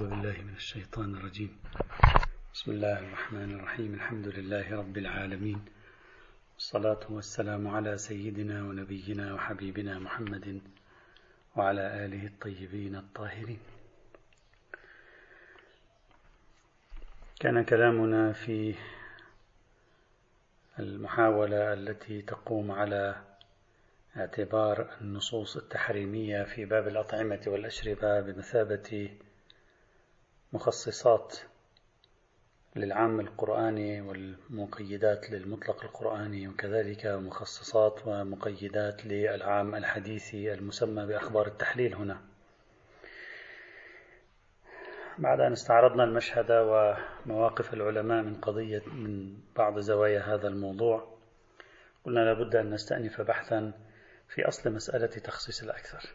أعوذ بالله من الشيطان الرجيم. بسم الله الرحمن الرحيم. الحمد لله رب العالمين. والصلاة والسلام على سيدنا ونبينا وحبيبنا محمد وعلى آله الطيبين الطاهرين. كان كلامنا في المحاولة التي تقوم على اعتبار النصوص التحريمية في باب الأطعمة والأشربة بمثابة مخصصات للعام القرآني والمقيدات للمطلق القرآني وكذلك مخصصات ومقيدات للعام الحديثي المسمى بأخبار التحليل هنا. بعد أن استعرضنا المشهد ومواقف العلماء من قضية من بعض زوايا هذا الموضوع قلنا لابد أن نستأنف بحثا في أصل مسألة تخصيص الأكثر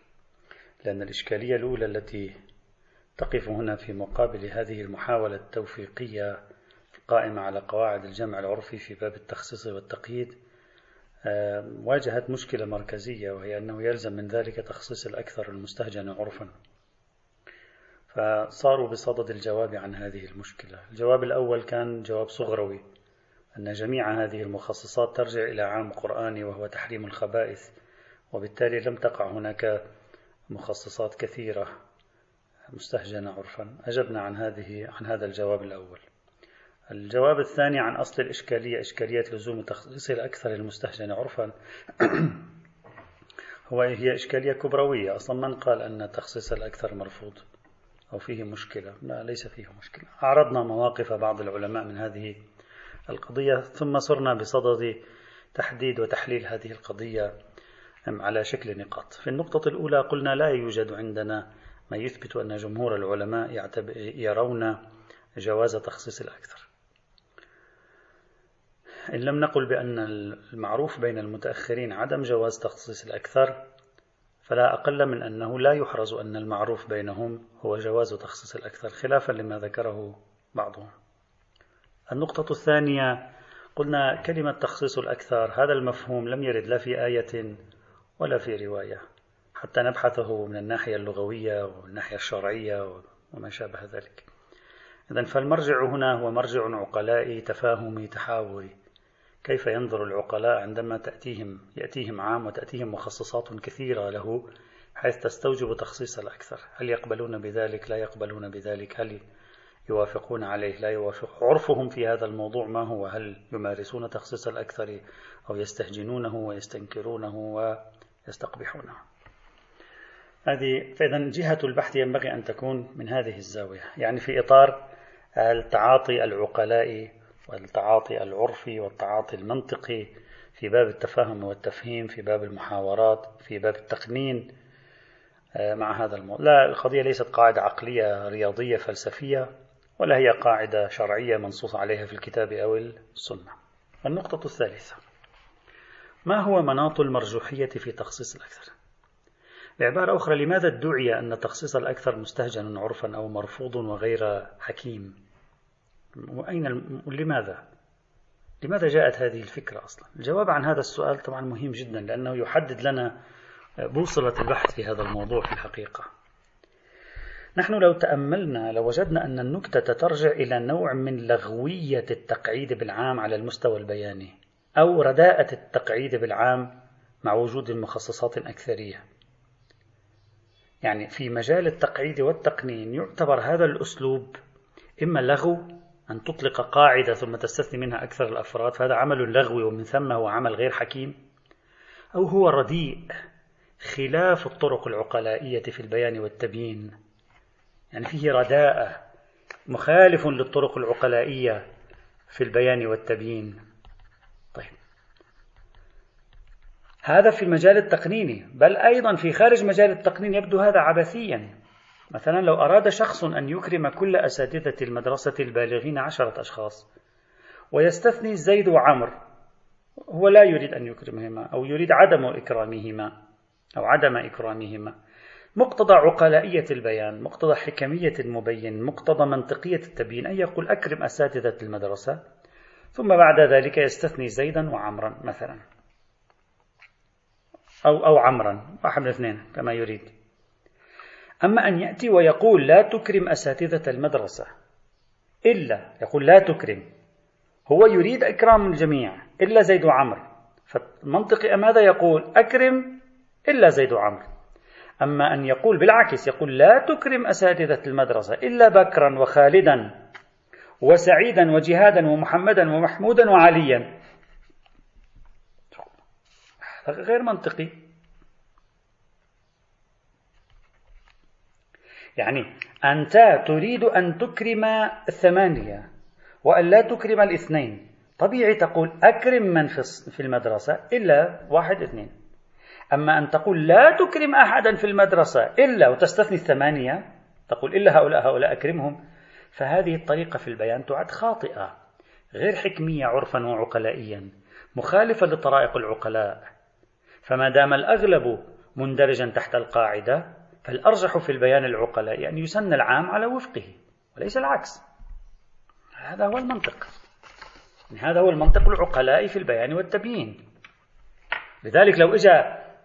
لأن الإشكالية الأولى التي تقف هنا في مقابل هذه المحاولة التوفيقية القائمة على قواعد الجمع العرفي في باب التخصيص والتقييد واجهت مشكلة مركزية وهي أنه يلزم من ذلك تخصيص الأكثر المستهجن عرفا. فصاروا بصدد الجواب عن هذه المشكلة. الجواب الأول كان جواب صغروي أن جميع هذه المخصصات ترجع إلى عام قرآني وهو تحريم الخبائث وبالتالي لم تقع هناك مخصصات كثيرة. مستهجنة عرفا. أجبنا عن هذه عن هذا الجواب الأول. الجواب الثاني عن أصل الإشكالية إشكالية لزوم تخصيص الأكثر المستهجن عرفا. هو هي إشكالية كبروية. أصلا من قال أن تخصيص الأكثر مرفوض؟ أو فيه مشكلة؟ لا ليس فيه مشكلة. عرضنا مواقف بعض العلماء من هذه القضية ثم صرنا بصدد تحديد وتحليل هذه القضية على شكل نقاط. في النقطة الأولى قلنا لا يوجد عندنا ما يثبت أن جمهور العلماء يرون جواز تخصيص الأكثر. إن لم نقل بأن المعروف بين المتأخرين عدم جواز تخصيص الأكثر فلا أقل من أنه لا يحرز أن المعروف بينهم هو جواز تخصيص الأكثر خلافا لما ذكره بعضهم. النقطة الثانية قلنا كلمة تخصيص الأكثر هذا المفهوم لم يرد لا في آية ولا في رواية. حتى نبحثه من الناحية اللغوية والناحية الشرعية وما شابه ذلك. إذا فالمرجع هنا هو مرجع عقلائي تفاهمي تحاوري كيف ينظر العقلاء عندما تأتيهم؟ يأتيهم عام وتأتيهم مخصصات كثيرة له حيث تستوجب تخصيص الأكثر. هل يقبلون بذلك؟ لا يقبلون بذلك. هل يوافقون عليه؟ لا يوافق. عرفهم في هذا الموضوع ما هو؟ هل يمارسون تخصيص الأكثر أو يستهجنونه ويستنكرونه ويستقبحونه؟ هذه فإذا جهة البحث ينبغي أن تكون من هذه الزاوية يعني في إطار التعاطي العقلائي والتعاطي العرفي والتعاطي المنطقي في باب التفاهم والتفهيم في باب المحاورات في باب التقنين مع هذا الموضوع لا القضية ليست قاعدة عقلية رياضية فلسفية ولا هي قاعدة شرعية منصوص عليها في الكتاب أو السنة. النقطة الثالثة ما هو مناط المرجوحية في تخصيص الأكثر؟ بعبارة أخرى لماذا ادعي أن تخصيص الأكثر مستهجن عرفا أو مرفوض وغير حكيم؟ وأين لماذا؟ لماذا جاءت هذه الفكرة أصلا؟ الجواب عن هذا السؤال طبعا مهم جدا لأنه يحدد لنا بوصلة البحث في هذا الموضوع في الحقيقة. نحن لو تأملنا لوجدنا لو أن النكتة ترجع إلى نوع من لغوية التقعيد بالعام على المستوى البياني أو رداءة التقعيد بالعام مع وجود مخصصات أكثرية يعني في مجال التقعيد والتقنين يعتبر هذا الأسلوب إما لغو أن تطلق قاعدة ثم تستثني منها أكثر الأفراد فهذا عمل لغوي ومن ثم هو عمل غير حكيم أو هو رديء خلاف الطرق العقلائية في البيان والتبيين. يعني فيه رداءة مخالف للطرق العقلائية في البيان والتبيين طيب هذا في المجال التقنيني بل أيضا في خارج مجال التقنين يبدو هذا عبثيا. مثلا لو أراد شخص أن يكرم كل أساتذة المدرسة البالغين عشرة أشخاص ويستثني زيد وعمر هو لا يريد أن يكرمهما أو يريد عدم إكرامهما أو عدم إكرامهما. مقتضى عقلائية البيان مقتضى حكمية المبين مقتضى منطقية التبيين أن يقول أكرم أساتذة المدرسة ثم بعد ذلك يستثني زيدا وعمرا مثلا. أو أو عمرا واحد من الاثنين كما يريد. أما أن يأتي ويقول لا تكرم أساتذة المدرسة إلا يقول لا تكرم. هو يريد إكرام الجميع إلا زيد وعمر. فالمنطقي ماذا يقول أكرم إلا زيد وعمر. أما أن يقول بالعكس يقول لا تكرم أساتذة المدرسة إلا بكرا وخالدا وسعيدا وجهادا ومحمدا ومحمودا وعليا. غير منطقي. يعني أنت تريد أن تكرم الثمانية وأن لا تكرم الاثنين. طبيعي تقول أكرم من في المدرسة إلا واحد اثنين. أما أن تقول لا تكرم أحدا في المدرسة إلا وتستثني الثمانية تقول إلا هؤلاء هؤلاء أكرمهم. فهذه الطريقة في البيان تعد خاطئة غير حكمية عرفا وعقلائيا مخالفة لطرائق العقلاء. فما دام الأغلب مندرجا تحت القاعدة فالأرجح في البيان العقلائي أن يسن العام على وفقه وليس العكس. هذا هو المنطق. هذا هو المنطق العقلائي في البيان والتبيين. لذلك لو اجى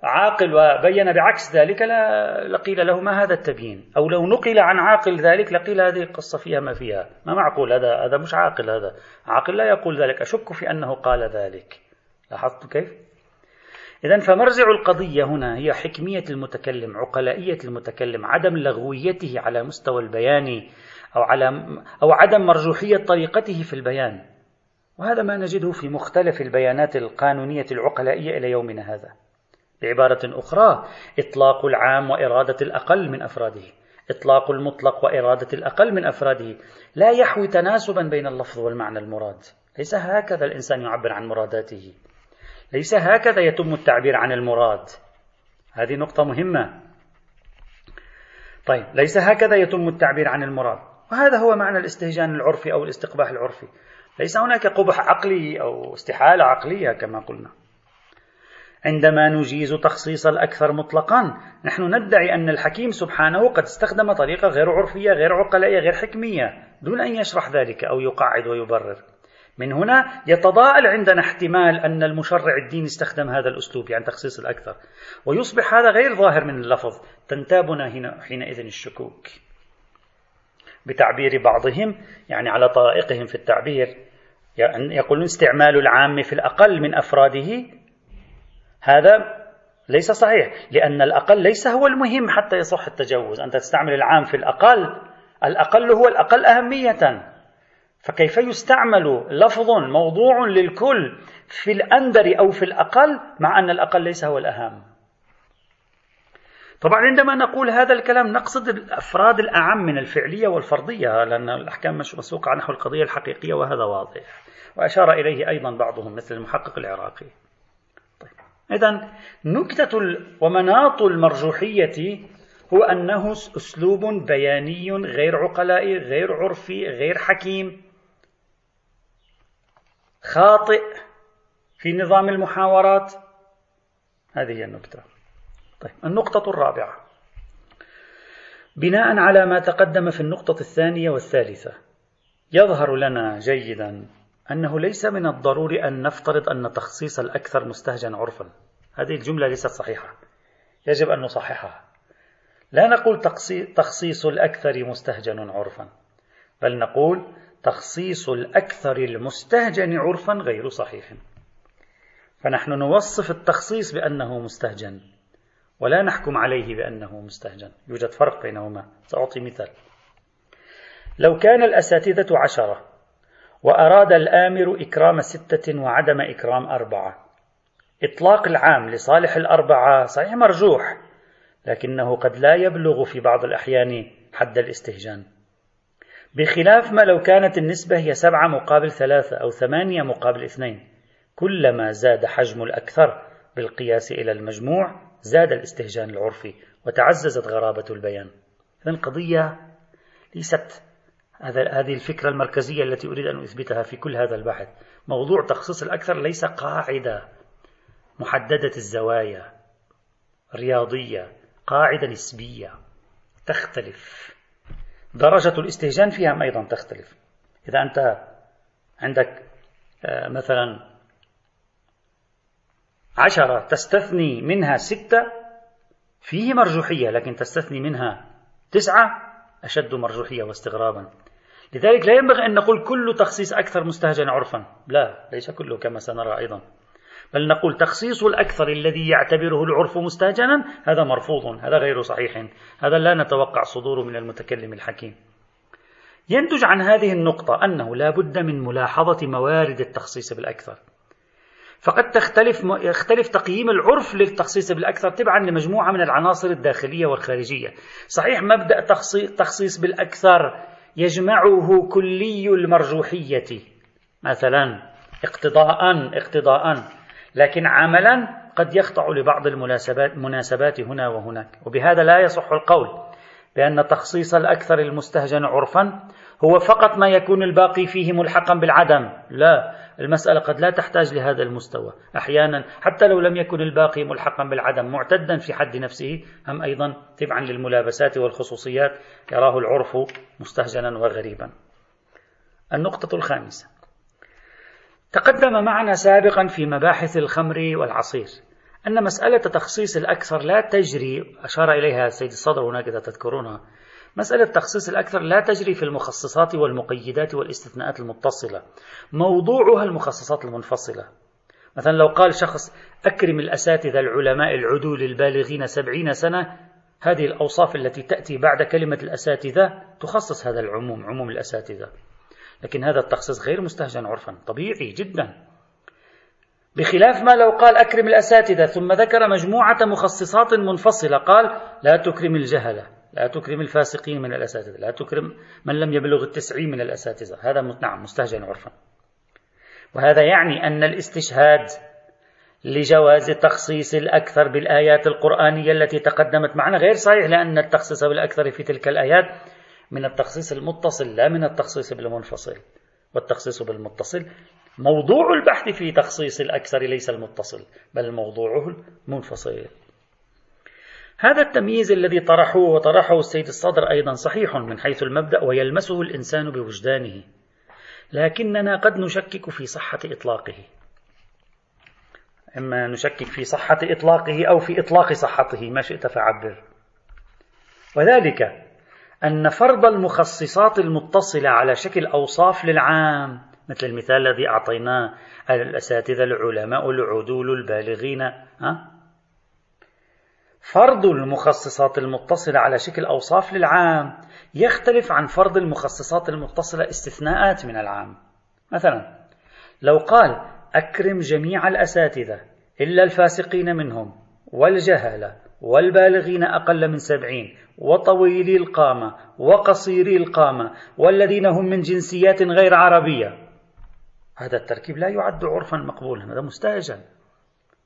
عاقل وبين بعكس ذلك لقيل له ما هذا التبيين. أو لو نقل عن عاقل ذلك لقيل هذه القصة فيها ما فيها. ما معقول؟ هذا هذا مش عاقل هذا. عاقل لا يقول ذلك. أشك في أنه قال ذلك. لاحظت كيف؟ إذا فمرجع القضية هنا هي حكمية المتكلم عقلائية المتكلم عدم لغويته على مستوى البيان أو على أو عدم مرجوحية طريقته في البيان. وهذا ما نجده في مختلف البيانات القانونية العقلائية إلى يومنا هذا. بعبارة أخرى إطلاق العام وإرادة الأقل من أفراده. إطلاق المطلق وإرادة الأقل من أفراده. لا يحوي تناسبا بين اللفظ والمعنى المراد. ليس هكذا الإنسان يعبر عن مراداته. ليس هكذا يتم التعبير عن المراد؟ هذه نقطة مهمة. طيب ليس هكذا يتم التعبير عن المراد. وهذا هو معنى الاستهجان العرفي أو الاستقباح العرفي. ليس هناك قبح عقلي أو استحالة عقلية كما قلنا. عندما نجيز تخصيص الأكثر مطلقا نحن ندعي أن الحكيم سبحانه قد استخدم طريقة غير عرفية غير عقلائية غير حكمية دون أن يشرح ذلك أو يقعد ويبرر. من هنا يتضاءل عندنا احتمال أن المشرع الديني استخدم هذا الأسلوب يعني تخصيص الأكثر. ويصبح هذا غير ظاهر من اللفظ تنتابنا هنا حينئذ الشكوك. بتعبير بعضهم يعني على طرائقهم في التعبير يعني يقولون استعمال العام في الأقل من أفراده. هذا ليس صحيح لأن الأقل ليس هو المهم حتى يصح التجوز. أنت تستعمل العام في الأقل الأقل هو الأقل أهمية. فكيف يستعمل لفظ موضوع للكل في الأندر أو في الأقل مع أن الأقل ليس هو الأهم؟ طبعا عندما نقول هذا الكلام نقصد الأفراد الأعم من الفعلية والفرضية لأن الأحكام مسوقة نحو القضية الحقيقية وهذا واضح. وأشار إليه أيضا بعضهم مثل المحقق العراقي. طيب. إذا نكتة ومناط المرجوحية هو أنه أسلوب بياني غير عقلائي غير عرفي غير حكيم. خاطئ في نظام المحاورات؟ هذه هي النكتة طيب النقطة الرابعة. بناء على ما تقدم في النقطة الثانية والثالثة يظهر لنا جيدا أنه ليس من الضروري أن نفترض أن تخصيص الأكثر مستهجن عرفا. هذه الجملة ليست صحيحة. يجب أن نصححها. لا نقول تخصيص الأكثر مستهجن عرفا بل نقول تخصيص الأكثر المستهجن عرفا غير صحيح. فنحن نوصف التخصيص بأنه مستهجن ولا نحكم عليه بأنه مستهجن. يوجد فرق بينهما. سأعطي مثال. لو كان الأساتذة عشرة وأراد الآمر إكرام ستة وعدم إكرام أربعة. إطلاق العام لصالح الأربعة صحيح مرجوح لكنه قد لا يبلغ في بعض الأحيان حد الاستهجان. بخلاف ما لو كانت النسبة هي سبعة مقابل ثلاثة أو ثمانية مقابل اثنين. كلما زاد حجم الأكثر بالقياس إلى المجموع زاد الاستهجان العرفي وتعززت غرابة البيان. إذن القضية ليست هذه الفكرة المركزية التي أريد أن أثبتها في كل هذا البحث. موضوع تخصيص الأكثر ليس قاعدة. محددة الزوايا. رياضية. قاعدة نسبية. تختلف. درجة الاستهجان فيها أيضا تختلف. إذا أنت عندك آه، مثلا عشرة تستثني منها ستة فيه مرجوحية لكن تستثني منها تسعة أشد مرجوحية واستغرابا. لذلك لا ينبغي أن نقول كل تخصيص أكثر مستهجن عرفا. لا ليس كله كما سنرى أيضا. بل نقول تخصيص الأكثر الذي يعتبره العرف مستهجنا هذا مرفوض هذا غير صحيح. هذا لا نتوقع صدوره من المتكلم الحكيم. ينتج عن هذه النقطة أنه لا بد من ملاحظة موارد التخصيص بالأكثر. فقد تختلف يختلف تقييم العرف للتخصيص بالأكثر تبعا لمجموعة من العناصر الداخلية والخارجية. صحيح مبدأ تخصيص بالأكثر يجمعه كلي المرجوحية. مثلا اقتضاء اقتضاء لكن عملا قد يخضع لبعض المناسبات مناسبات هنا وهناك. وبهذا لا يصح القول بأن تخصيص الأكثر المستهجن عرفا هو فقط ما يكون الباقي فيه ملحقا بالعدم. لا المسألة قد لا تحتاج لهذا المستوى. أحيانا حتى لو لم يكن الباقي ملحقا بالعدم معتدا في حد نفسه هم أيضا تبعا للملابسات والخصوصيات يراه العرف مستهجنا وغريبا. النقطة الخامسة. تقدم معنا سابقا في مباحث الخمر والعصير أن مسألة تخصيص الأكثر لا تجري أشار إليها السيد الصدر هناك إذا تذكرونها مسألة تخصيص الأكثر لا تجري في المخصصات والمقيدات والاستثناءات المتصلة موضوعها المخصصات المنفصلة. مثلا لو قال شخص أكرم الأساتذة العلماء العدول البالغين سبعين سنة هذه الأوصاف التي تأتي بعد كلمة الأساتذة تخصص هذا العموم عموم الأساتذة. لكن هذا التخصيص غير مستهجن عرفا طبيعي جدا. بخلاف ما لو قال أكرم الأساتذة ثم ذكر مجموعة مخصصات منفصلة قال لا تكرم الجهلة لا تكرم الفاسقين من الأساتذة لا تكرم من لم يبلغ التسعين من الأساتذة. هذا نعم مستهجن عرفا. وهذا يعني أن الاستشهاد لجواز تخصيص الأكثر بالآيات القرآنية التي تقدمت معنا غير صحيح لأن التخصيص بالأكثر في تلك الآيات من التخصيص المتصل لا من التخصيص بالمنفصل. والتخصيص بالمتصل موضوع البحث في تخصيص الأكثر ليس المتصل بل موضوعه المنفصل. هذا التمييز الذي طرحوه وطرحه السيد الصدر أيضا صحيح من حيث المبدأ ويلمسه الإنسان بوجدانه. لكننا قد نشكك في صحة إطلاقه. إما نشكك في صحة إطلاقه أو في إطلاق صحته ما شئت فعبر. وذلك أن فرض المخصصات المتصلة على شكل أوصاف للعام مثل المثال الذي أعطيناه الأساتذة العلماء العدول البالغين ها؟ فرض المخصصات المتصلة على شكل أوصاف للعام يختلف عن فرض المخصصات المتصلة استثناءات من العام مثلا لو قال أكرم جميع الأساتذة إلا الفاسقين منهم والجهلة والبالغين أقل من سبعين وطويلي القامة وقصيري القامة والذين هم من جنسيات غير عربية. هذا التركيب لا يعد عرفا مقبولا هذا مستهجن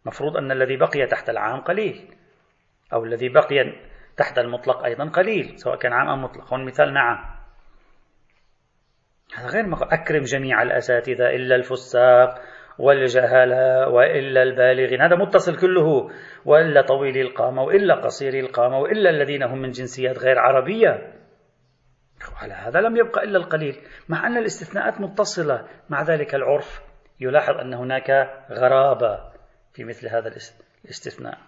مفروض أن الذي بقي تحت العام قليل أو الذي بقي تحت المطلق أيضا قليل سواء كان عام أو مطلق. هون مثال نعم. هذا غير مقبول. أكرم جميع الأساتذة إلا الفساق. والجهالة وإلا البالغين. هذا متصل كله وإلا طويل القامة وإلا قصير القامة وإلا الذين هم من جنسيات غير عربية. على هذا لم يبقى إلا القليل مع أن الاستثناءات متصلة. مع ذلك العرف يلاحظ أن هناك غرابة في مثل هذا الاستثناء.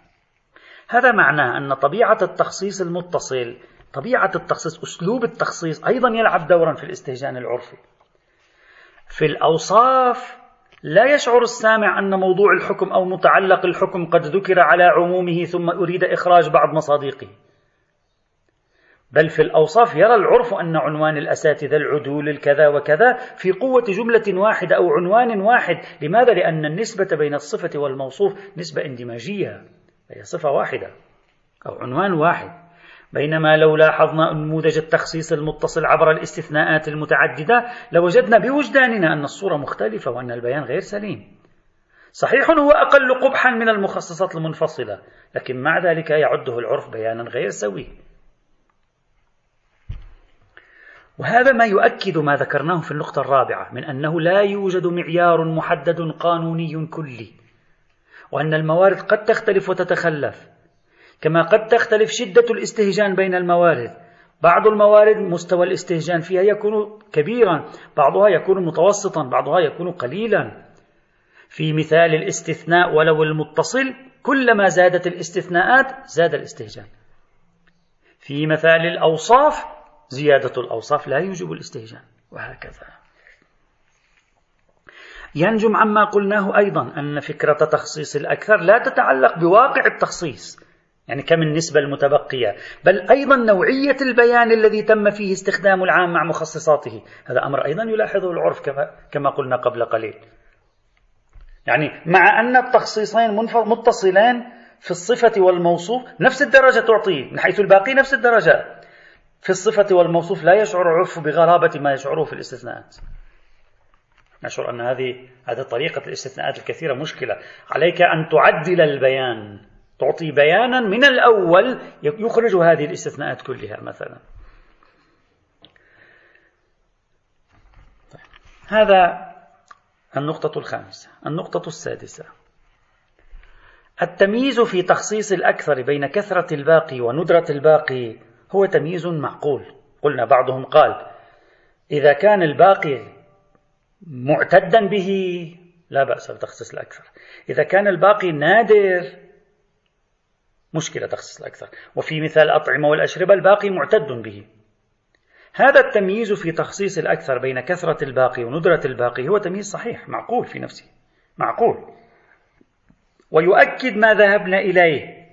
هذا معناه أن طبيعة التخصيص المتصل طبيعة التخصيص أسلوب التخصيص أيضا يلعب دورا في الاستهجان العرفي. في الأوصاف لا يشعر السامع أن موضوع الحكم أو متعلق الحكم قد ذكر على عمومه ثم أريد إخراج بعض مصادقه. بل في الأوصاف يرى العرف أن عنوان الأساتذة العدول الكذا وكذا في قوة جملة واحدة أو عنوان واحد. لماذا؟ لأن النسبة بين الصفة والموصوف نسبة اندماجية هي صفة واحدة أو عنوان واحد. بينما لو لاحظنا نموذج التخصيص المتصل عبر الاستثناءات المتعددة لوجدنا بوجداننا أن الصورة مختلفة وأن البيان غير سليم. صحيح هو أقل قبحا من المخصصات المنفصلة لكن مع ذلك يعده العرف بيانا غير سوي. وهذا ما يؤكد ما ذكرناه في النقطة الرابعة من أنه لا يوجد معيار محدد قانوني كلي وأن الموارد قد تختلف وتتخلف. كما قد تختلف شدة الاستهجان بين الموارد. بعض الموارد مستوى الاستهجان فيها يكون كبيرا بعضها يكون متوسطا بعضها يكون قليلا. في مثال الاستثناء ولو المتصل كلما زادت الاستثناءات زاد الاستهجان. في مثال الأوصاف زيادة الأوصاف لا يوجب الاستهجان وهكذا. ينجم عما قلناه أيضا أن فكرة تخصيص الأكثر لا تتعلق بواقع التخصيص. يعني كم النسبة المتبقية. بل أيضا نوعية البيان الذي تم فيه استخدام العام مع مخصصاته. هذا أمر أيضا يلاحظه العرف كما قلنا قبل قليل. يعني مع أن التخصيصين متصلين في الصفة والموصوف نفس الدرجة تعطيه من حيث الباقي نفس الدرجة. في الصفة والموصوف لا يشعر عرف بغرابة ما يشعره في الاستثناءات. نشعر أن هذه هذه طريقة الاستثناءات الكثيرة مشكلة. عليك أن تعدل البيان. تعطي بيانا من الأول يخرج هذه الاستثناءات كلها مثلا. هذا النقطة الخامسة. النقطة السادسة. التمييز في تخصيص الأكثر بين كثرة الباقي وندرة الباقي هو تمييز معقول. قلنا بعضهم قال إذا كان الباقي معتدا به لا بأس بتخصيص الأكثر. إذا كان الباقي نادر مشكلة تخصيص الأكثر. وفي مثال الأطعمة والأشربة الباقي معتد به. هذا التمييز في تخصيص الأكثر بين كثرة الباقي وندرة الباقي هو تمييز صحيح معقول في نفسه. معقول. ويؤكد ما ذهبنا إليه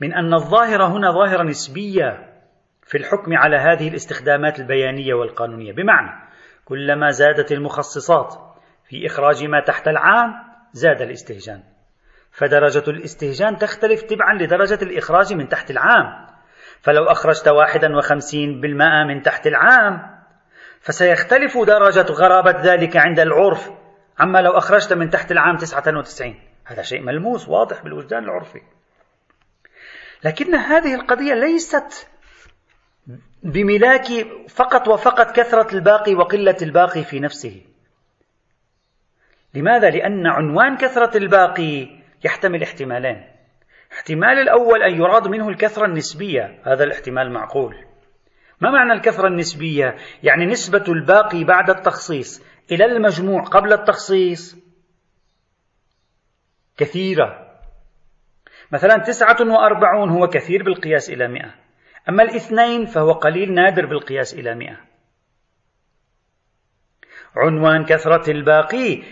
من أن الظاهرة هنا ظاهرة نسبية في الحكم على هذه الاستخدامات البيانية والقانونية. بمعنى كلما زادت المخصصات في إخراج ما تحت العام زاد الاستهجان. فدرجة الاستهجان تختلف تبعا لدرجة الإخراج من تحت العام. فلو أخرجت واحدا وخمسين بالمائة من تحت العام فسيختلف درجة غرابة ذلك عند العرف. عما لو أخرجت من تحت العام تسعة وتسعين هذا شيء ملموس واضح بالوجدان العرفي. لكن هذه القضية ليست بملاك فقط وفقط كثرة الباقي وقلة الباقي في نفسه. لماذا؟ لأن عنوان كثرة الباقي يحتمل احتمالين الاحتمال الأول أن يراد منه الكثرة النسبية هذا الاحتمال معقول. ما معنى الكثرة النسبية؟ يعني نسبة الباقي بعد التخصيص إلى المجموع قبل التخصيص كثيرة. مثلا تسعة وأربعون هو كثير بالقياس إلى مئة. أما الاثنين فهو قليل نادر بالقياس إلى مئة. عنوان كثرة الباقي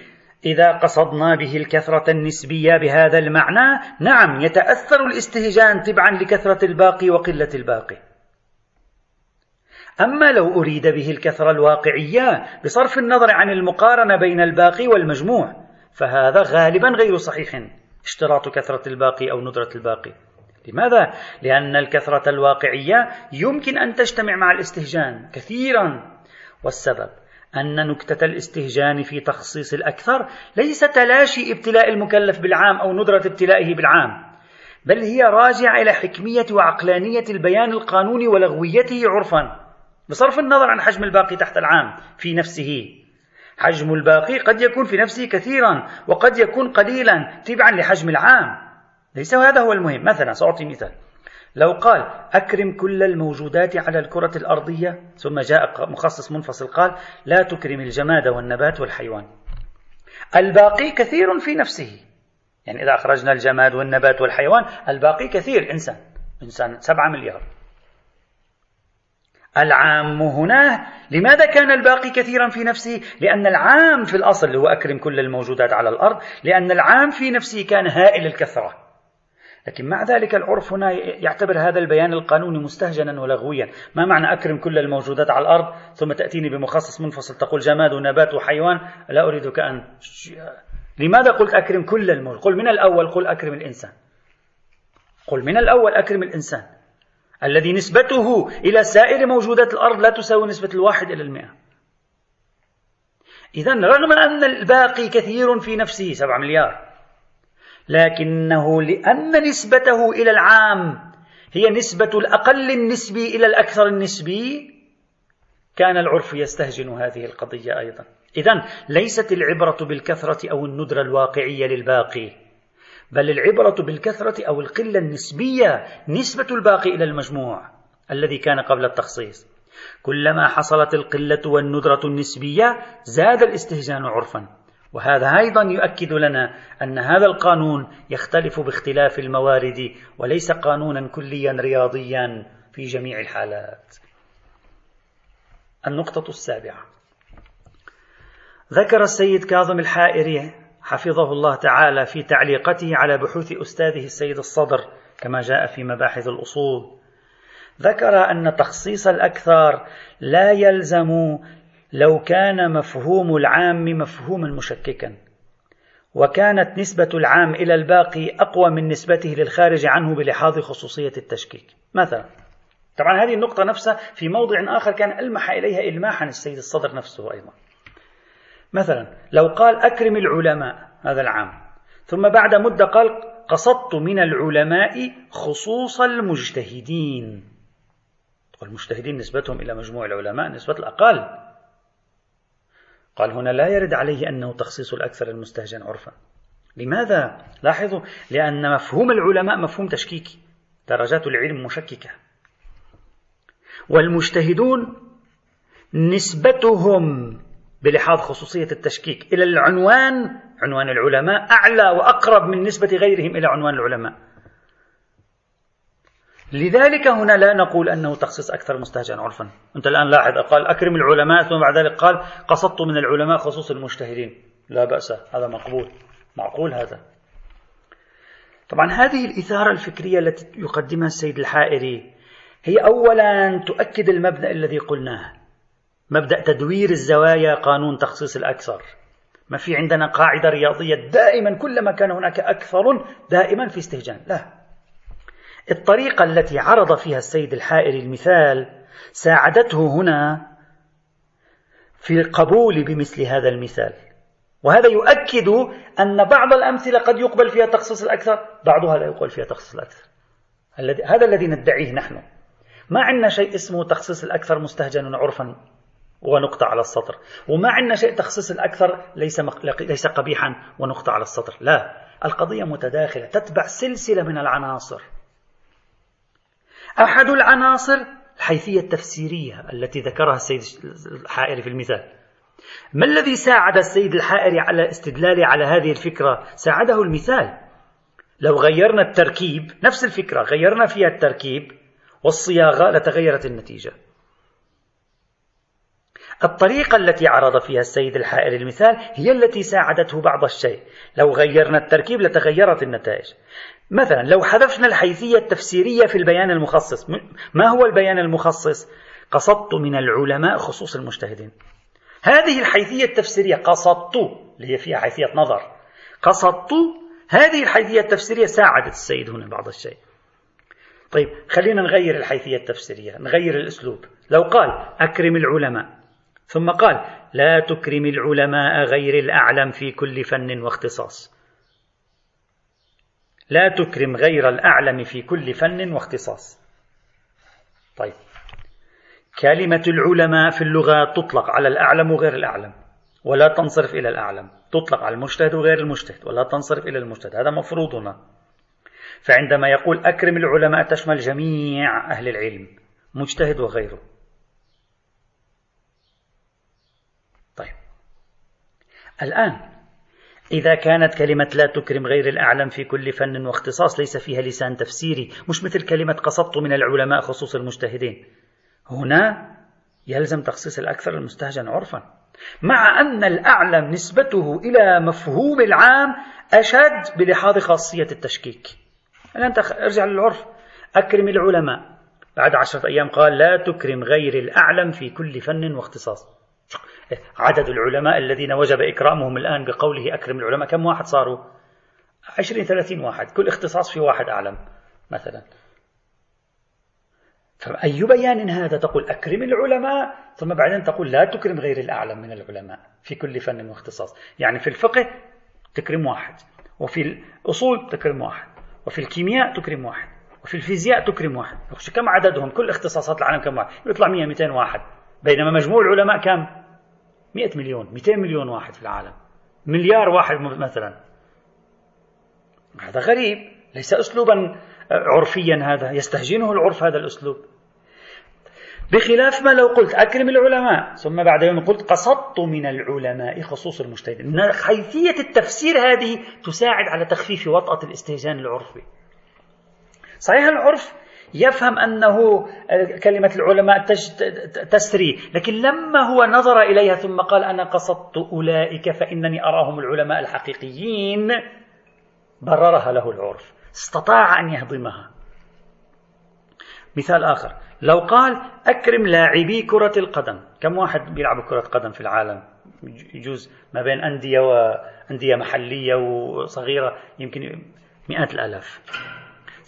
إذا قصدنا به الكثرة النسبية بهذا المعنى نعم يتأثر الاستهجان تبعا لكثرة الباقي وقلة الباقي أما لو أريد به الكثرة الواقعية بصرف النظر عن المقارنة بين الباقي والمجموع فهذا غالبا غير صحيح اشتراط كثرة الباقي أو ندرة الباقي لماذا؟ لأن الكثرة الواقعية يمكن أن تجتمع مع الاستهجان كثيرا والسبب أن نكتة الاستهجان في تخصيص الأكثر ليس تلاشي ابتلاء المكلف بالعام أو ندرة ابتلائه بالعام بل هي راجعة إلى حكمية وعقلانية البيان القانوني ولغويته عرفا بصرف النظر عن حجم الباقي تحت العام في نفسه. حجم الباقي قد يكون في نفسه كثيرا وقد يكون قليلا تبعا لحجم العام. ليس هذا هو المهم. مثلا سأعطي مثال. لو قال أكرم كل الموجودات على الكرة الأرضية ثم جاء مخصص منفصل قال لا تكرم الجماد والنبات والحيوان. الباقي كثير في نفسه. يعني إذا أخرجنا الجماد والنبات والحيوان الباقي كثير إنسان إنسان سبعة مليار. العام هنا لماذا كان الباقي كثيرا في نفسه؟ لأن العام في الأصل هو أكرم كل الموجودات على الأرض لأن العام في نفسه كان هائل الكثرة. لكن مع ذلك العرف هنا يعتبر هذا البيان القانوني مستهجنا ولغويا. ما معنى أكرم كل الموجودات على الأرض ثم تأتيني بمخصص منفصل تقول جماد ونبات وحيوان؟ لا أريدك أن لماذا قلت أكرم كل الموجودات قل من الأول قل أكرم الإنسان. قل من الأول أكرم الإنسان. الذي نسبته إلى سائر موجودات الأرض لا تساوي نسبة الواحد إلى المئة. إذا رغم أن الباقي كثير في نفسه سبعة مليار لكنه لأن نسبته إلى العام هي نسبة الأقل النسبي إلى الأكثر النسبي كان العرف يستهجن هذه القضية أيضا. إذا ليست العبرة بالكثرة أو الندرة الواقعية للباقي بل العبرة بالكثرة أو القلة النسبية نسبة الباقي إلى المجموع الذي كان قبل التخصيص. كلما حصلت القلة والندرة النسبية زاد الاستهجان عرفا. وهذا أيضا يؤكد لنا أن هذا القانون يختلف باختلاف الموارد وليس قانونا كليا رياضيا في جميع الحالات. النقطة السابعة. ذكر السيد كاظم الحائري حفظه الله تعالى في تعليقته على بحوث أستاذه السيد الصدر كما جاء في مباحث الأصول. ذكر أن تخصيص الأكثر لا يلزم لو كان مفهوم العام مفهوما مشككا وكانت نسبة العام إلى الباقي أقوى من نسبته للخارج عنه بلحاظ خصوصية التشكيك. مثلا طبعا هذه النقطة نفسها في موضع آخر كان ألمح إليها إلماحا السيد الصدر نفسه أيضا. مثلا لو قال أكرم العلماء هذا العام ثم بعد مدة قال قصدت من العلماء خصوص المجتهدين. والمجتهدين نسبتهم إلى مجموع العلماء نسبة الأقل. قال هنا لا يرد عليه أنه تخصيص الأكثر المستهجن عرفا. لماذا؟ لاحظوا لأن مفهوم العلماء مفهوم تشكيكي درجات العلم مشككة. والمجتهدون نسبتهم بلحاظ خصوصية التشكيك إلى العنوان عنوان العلماء أعلى وأقرب من نسبة غيرهم إلى عنوان العلماء. لذلك هنا لا نقول أنه تخصيص أكثر مستهجن عرفا. أنت الآن لاحظ قال أكرم العلماء ثم بعد ذلك قال قصدت من العلماء خصوص المجتهدين. لا بأس هذا مقبول. معقول هذا. طبعا هذه الإثارة الفكرية التي يقدمها السيد الحائري هي أولا تؤكد المبدأ الذي قلناه. مبدأ تدوير الزوايا قانون تخصيص الأكثر. ما في عندنا قاعدة رياضية دائما كلما كان هناك أكثر دائما في استهجان. لا. الطريقة التي عرض فيها السيد الحائري المثال ساعدته هنا في القبول بمثل هذا المثال. وهذا يؤكد أن بعض الأمثلة قد يقبل فيها تخصيص الأكثر بعضها لا يقبل فيها تخصيص الأكثر. هذا الذي ندعيه نحن. ما عندنا شيء اسمه تخصيص الأكثر مستهجن عرفا ونقطة على السطر. وما عندنا شيء تخصيص الأكثر ليس, ليس قبيحا ونقطة على السطر. لا القضية متداخلة تتبع سلسلة من العناصر. أحد العناصر الحيثية التفسيرية التي ذكرها السيد الحائري في المثال. ما الذي ساعد السيد الحائري على الاستدلال على هذه الفكرة؟ ساعده المثال. لو غيرنا التركيب نفس الفكرة غيرنا فيها التركيب والصياغة لتغيرت النتيجة. الطريقة التي عرض فيها السيد الحائر المثال هي التي ساعدته بعض الشيء. لو غيرنا التركيب لتغيرت النتائج. مثلا لو حذفنا الحيثية التفسيرية في البيان المخصص ما هو البيان المخصص؟ قصدت من العلماء خصوص المجتهدين. هذه الحيثية التفسيرية قصدت اللي هي فيها حيثية نظر قصدت هذه الحيثية التفسيرية ساعدت السيد هنا بعض الشيء. طيب خلينا نغير الحيثية التفسيرية نغير الأسلوب. لو قال أكرم العلماء ثم قال لا تكرم العلماء غير الأعلم في كل فن واختصاص. لا تكرم غير الأعلم في كل فن واختصاص. طيب. كلمة العلماء في اللغة تطلق على الأعلم وغير الأعلم ولا تنصرف إلى الأعلم. تطلق على المجتهد وغير المجتهد ولا تنصرف إلى المجتهد. هذا مفروضنا فعندما يقول أكرم العلماء تشمل جميع أهل العلم مجتهد وغيره. الآن إذا كانت كلمة لا تكرم غير الأعلم في كل فن واختصاص ليس فيها لسان تفسيري مش مثل كلمة قصدت من العلماء خصوص المجتهدين. هنا يلزم تخصيص الأكثر المستهجن عرفا. مع أن الأعلم نسبته إلى مفهوم العام أشد بلحاظ خاصية التشكيك. أنت ارجع للعرف. أكرم العلماء. بعد عشرة أيام قال لا تكرم غير الأعلم في كل فن واختصاص. عدد العلماء الذين وجب إكرامهم الآن بقوله أكرم العلماء. كم واحد صاروا؟ عشرين ثلاثين واحد. كل اختصاص في واحد أعلم مثلا. فأي بيان هذا؟ تقول أكرم العلماء ثم بعدين تقول لا تكرم غير الأعلم من العلماء في كل فن واختصاص. يعني في الفقه تكرم واحد وفي الأصول تكرم واحد وفي الكيمياء تكرم واحد وفي الفيزياء تكرم واحد. كم عددهم؟ كل اختصاصات العالم كم واحد؟ يطلع 100 200 واحد. بينما مجموع العلماء كم؟ 100 مليون 200 مليون واحد في العالم. مليار واحد مثلا. هذا غريب. ليس أسلوبا عرفيا هذا. يستهجنه العرف هذا الأسلوب. بخلاف ما لو قلت أكرم العلماء ثم بعد يوم قلت قصدت من العلماء خصوص المجتهدين. حيثية التفسير هذه تساعد على تخفيف وطأة الاستهجان العرفي. صحيح العرف يفهم أنه كلمة العلماء تسري لكن لما هو نظر إليها ثم قال أنا قصدت أولئك فإنني أراهم العلماء الحقيقيين بررها له العرف استطاع أن يهضمها. مثال آخر لو قال أكرم لاعبي كرة القدم كم واحد بيلعب كرة قدم في العالم؟ يجوز ما بين أندية وأندية محلية وصغيرة يمكن مئات الآلاف.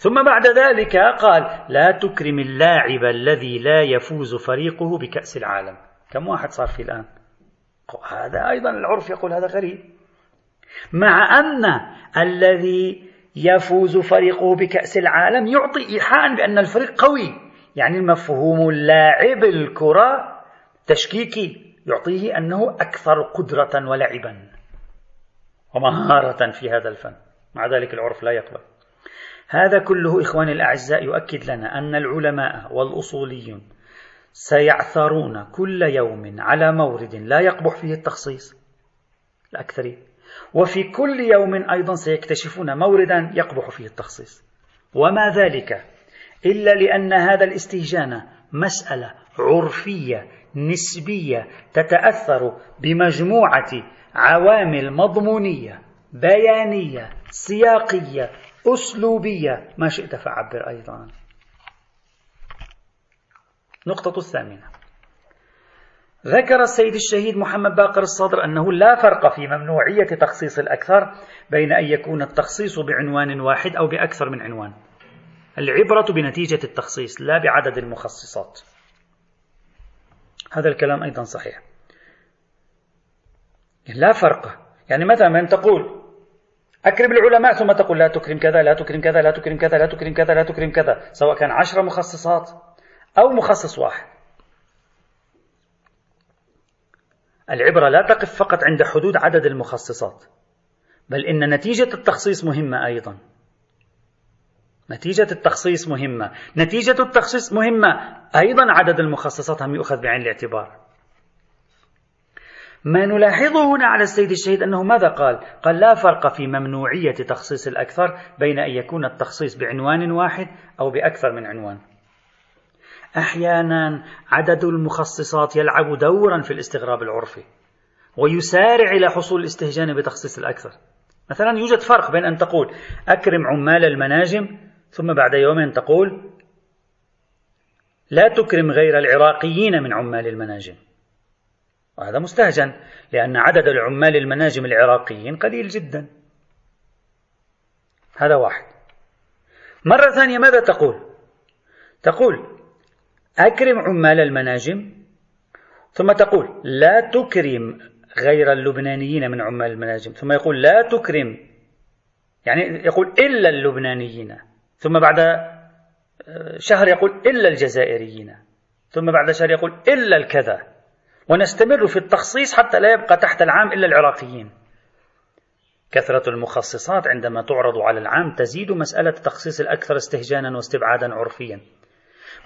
ثم بعد ذلك قال لا تكرم اللاعب الذي لا يفوز فريقه بكأس العالم. كم واحد صار فيه الآن؟ هذا أيضا العرف يقول هذا غريب. مع أن الذي يفوز فريقه بكأس العالم يعطي إيحاء بأن الفريق قوي. يعني المفهوم اللاعب الكرة تشكيكي يعطيه أنه أكثر قدرة ولعبا ومهارة في هذا الفن. مع ذلك العرف لا يقبل. هذا كله إخواني الأعزاء يؤكد لنا أن العلماء والأصوليون سيعثرون كل يوم على مورد لا يقبح فيه التخصيص الأكثرين وفي كل يوم أيضا سيكتشفون موردا يقبح فيه التخصيص. وما ذلك إلا لأن هذا الاستهجان مسألة عرفية نسبية تتأثر بمجموعة عوامل مضمونية بيانية سياقية أسلوبية. ما شئت فعبر أيضا. نقطة الثامنة. ذكر السيد الشهيد محمد باقر الصدر أنه لا فرق في ممنوعية تخصيص الأكثر بين أن يكون التخصيص بعنوان واحد أو بأكثر من عنوان. العبرة بنتيجة التخصيص لا بعدد المخصصات. هذا الكلام أيضا صحيح. لا فرق. يعني مثلا من تقول؟ أكرم العلماء ثم تقول لا تكرم كذا لا تكرم كذا لا تكرم كذا لا تكرم كذا لا تكرم كذا. سواء كان عشرة مخصصات أو مخصص واحد. العبرة لا تقف فقط عند حدود عدد المخصصات بل إن نتيجة التخصيص مهمة أيضا. نتيجة التخصيص مهمة. نتيجة التخصيص مهمة. أيضا عدد المخصصات هم يؤخذ بعين الاعتبار. ما نلاحظه هنا على السيد الشهيد أنه ماذا قال؟ قال لا فرق في ممنوعية تخصيص الأكثر بين أن يكون التخصيص بعنوان واحد أو بأكثر من عنوان. أحيانا عدد المخصصات يلعب دورا في الاستغراب العرفي ويسارع إلى حصول الاستهجان بتخصيص الأكثر. مثلا يوجد فرق بين أن تقول أكرم عمال المناجم ثم بعد يومين تقول لا تكرم غير العراقيين من عمال المناجم. وهذا مستهجن لأن عدد العمال المناجم العراقيين قليل جدا. هذا واحد. مرة ثانية ماذا تقول؟ تقول أكرم عمال المناجم؟ ثم تقول لا تكرم غير اللبنانيين من عمال المناجم. ثم يقول لا تكرم يعني يقول إلا اللبنانيين. ثم بعد آه، شهر يقول إلا الجزائريين. ثم بعد شهر يقول إلا الكذا. ونستمر في التخصيص حتى لا يبقى تحت العام إلا العراقيين. كثرة المخصصات عندما تعرض على العام تزيد مسألة التخصيص الأكثر استهجانا واستبعادا عرفيا.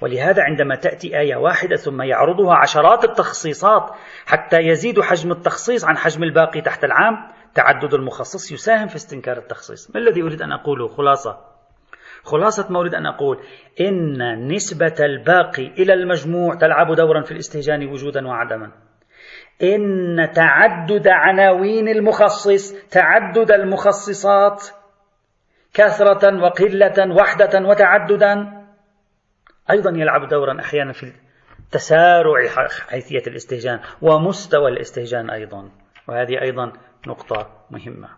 ولهذا عندما تأتي آية واحدة ثم يعرضها عشرات التخصيصات حتى يزيد حجم التخصيص عن حجم الباقي تحت العام تعدد المخصص يساهم في استنكار التخصيص. ما الذي أريد أن أقوله؟ خلاصة. خلاصة ما أريد أن أقول إن نسبة الباقي إلى المجموع تلعب دورا في الاستهجان وجودا وعدما. إن تعدد عناوين المخصص تعدد المخصصات كثرة وقلة وحدة وتعددا أيضا يلعب دورا أحيانا في تسارع حيثية الاستهجان ومستوى الاستهجان أيضا. وهذه أيضا نقطة مهمة.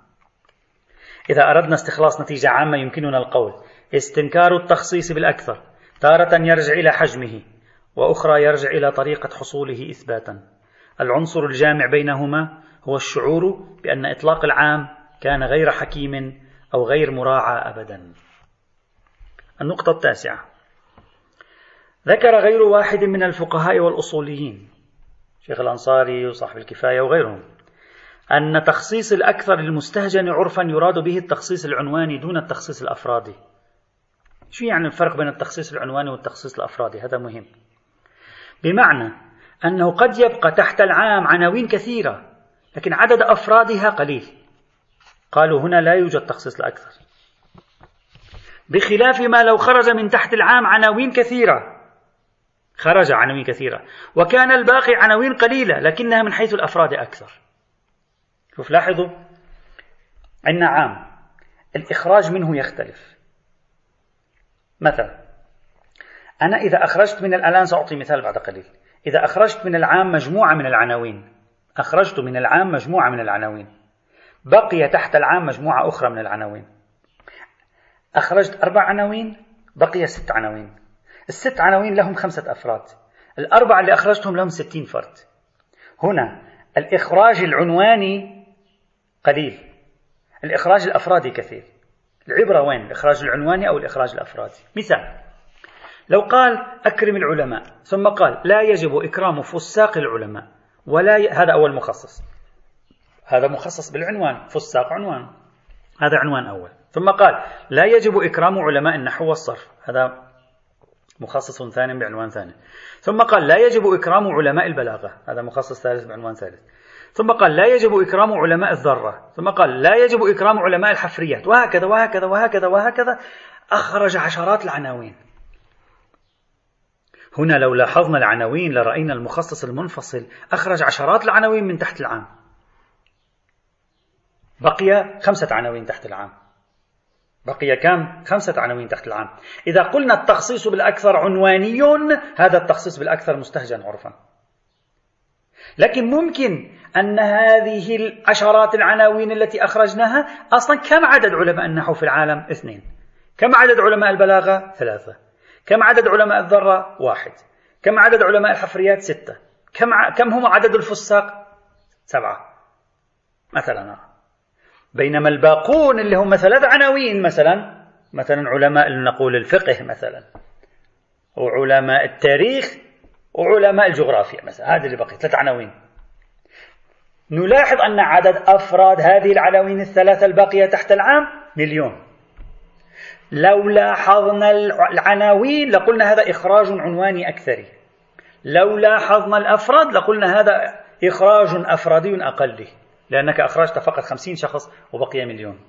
إذا أردنا استخلاص نتيجة عامة يمكننا القول. استنكار التخصيص بالأكثر تارة يرجع إلى حجمه وأخرى يرجع إلى طريقة حصوله إثباتا. العنصر الجامع بينهما هو الشعور بأن إطلاق العام كان غير حكيم أو غير مراعى أبدا. النقطة التاسعة. ذكر غير واحد من الفقهاء والأصوليين شيخ الأنصاري وصاحب الكفاية وغيرهم أن تخصيص الأكثر المستهجن عرفا يراد به التخصيص العنواني دون التخصيص الأفرادي. شو يعني الفرق بين التخصيص العنواني والتخصيص الأفرادي؟ هذا مهم. بمعنى أنه قد يبقى تحت العام عناوين كثيرة لكن عدد أفرادها قليل. قالوا هنا لا يوجد تخصيص الأكثر بخلاف ما لو خرج من تحت العام عناوين كثيرة. خرج عناوين كثيرة. وكان الباقي عناوين قليلة لكنها من حيث الأفراد أكثر. شوف لاحظوا. عندنا عام. الإخراج منه يختلف. مثلا أنا إذا أخرجت من الآن سأعطي مثال بعد قليل. إذا أخرجت من العام مجموعة من العناوين أخرجت من العام مجموعة من العناوين. بقي تحت العام مجموعة أخرى من العناوين. أخرجت أربع عناوين بقي ست عناوين. الست عناوين لهم خمسة أفراد. الأربعة اللي أخرجتهم لهم ستين فرد. هنا الإخراج العنواني قليل. الإخراج الأفرادي كثير. العبرة وين؟ الإخراج العنواني أو الإخراج الأفرادي. مثال لو قال أكرم العلماء ثم قال لا يجب إكرام فساق العلماء ولا ي... هذا أول مخصص. هذا مخصص بالعنوان فساق عنوان. هذا عنوان أول. ثم قال لا يجب إكرام علماء النحو والصرف. هذا مخصص ثاني بعنوان ثاني. ثم قال لا يجب إكرام علماء البلاغة. هذا مخصص ثالث بعنوان ثالث. ثم قال لا يجب إكرام علماء الذرة. ثم قال لا يجب إكرام علماء الحفريات. وهكذا وهكذا وهكذا وهكذا. أخرج عشرات العناوين. هنا لو لاحظنا العناوين لرأينا المخصص المنفصل. أخرج عشرات العناوين من تحت العام. بقي خمسة عناوين تحت العام. بقي كم؟ خمسة عناوين تحت العام. إذا قلنا التخصيص بالأكثر عنواني هذا التخصيص بالأكثر مستهجن عرفا. لكن ممكن أن هذه العشرات العناوين التي أخرجناها أصلا كم عدد علماء النحو في العالم؟ اثنين كم عدد علماء البلاغة؟ ثلاثة كم عدد علماء الذرة؟ واحد كم عدد علماء الحفريات؟ ستة كم, ع... كم هم عدد الفساق؟ سبعة مثلا بينما الباقون اللي هم ثلاث عناوين مثلا مثلا علماء نقول الفقه مثلا وعلماء التاريخ وعلماء الجغرافيا مثلا هذه اللي بقي ثلاث عناوين نلاحظ أن عدد أفراد هذه العناوين الثلاثة الباقية تحت العام مليون. لو لاحظنا العناوين لقلنا هذا إخراج عنواني أكثري. لو لاحظنا الأفراد لقلنا هذا إخراج أفرادي أقلي لأنك أخرجت فقط خمسين شخص وبقي مليون.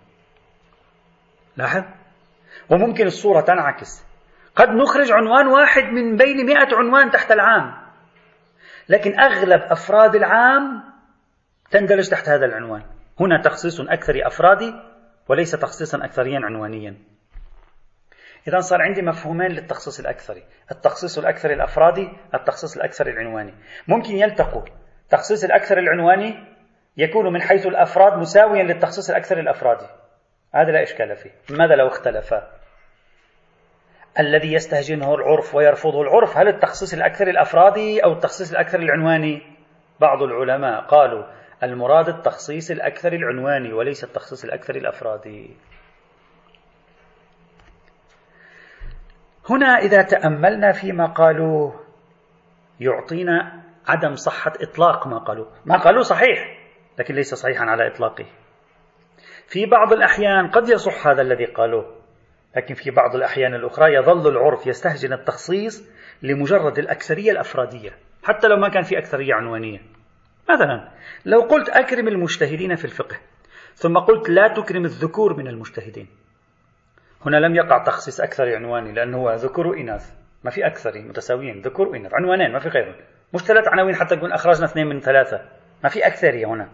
لاحظ؟ وممكن الصورة تنعكس. قد نخرج عنوان واحد من بين مئة عنوان تحت العام. لكن أغلب أفراد العام تندرج تحت هذا العنوان. هنا تخصيص أكثر أفرادي وليس تخصيصا أكثريا عنوانيا. إذا صار عندي مفهومين للتخصيص الأكثري. التخصيص الأكثر الأفرادي التخصيص الأكثر العنواني. ممكن يلتقوا. التخصيص الأكثر العنواني يكون من حيث الأفراد مساويا للتخصيص الأكثر الأفرادي. هذا لا إشكال فيه. ماذا لو اختلفا؟ الذي يستهجنه العرف ويرفضه العرف؟ هل التخصيص الأكثر الأفرادي أو التخصيص الأكثر العنواني؟ بعض العلماء قالوا المراد التخصيص الأكثر العنواني وليس التخصيص الأكثر الأفرادي. هنا إذا تأملنا فيما قالوه يعطينا عدم صحة إطلاق ما قالوه ما قالوه صحيح لكن ليس صحيحا على إطلاقه. في بعض الأحيان قد يصح هذا الذي قالوه. لكن في بعض الأحيان الأخرى يظل العرف يستهجن التخصيص لمجرد الأكثرية الأفرادية حتى لو ما كان في أكثرية عنوانية. مثلا لو قلت أكرم المجتهدين في الفقه ثم قلت لا تكرم الذكور من المجتهدين. هنا لم يقع تخصيص أكثر عنواني لأنه هو ذكر وإناث ما في أكثر متساويين ذكر وإناث. عنوانين ما في غيرهم. مش ثلاث عناوين حتى نقول أخرجنا اثنين من ثلاثة. ما في أكثرية هنا.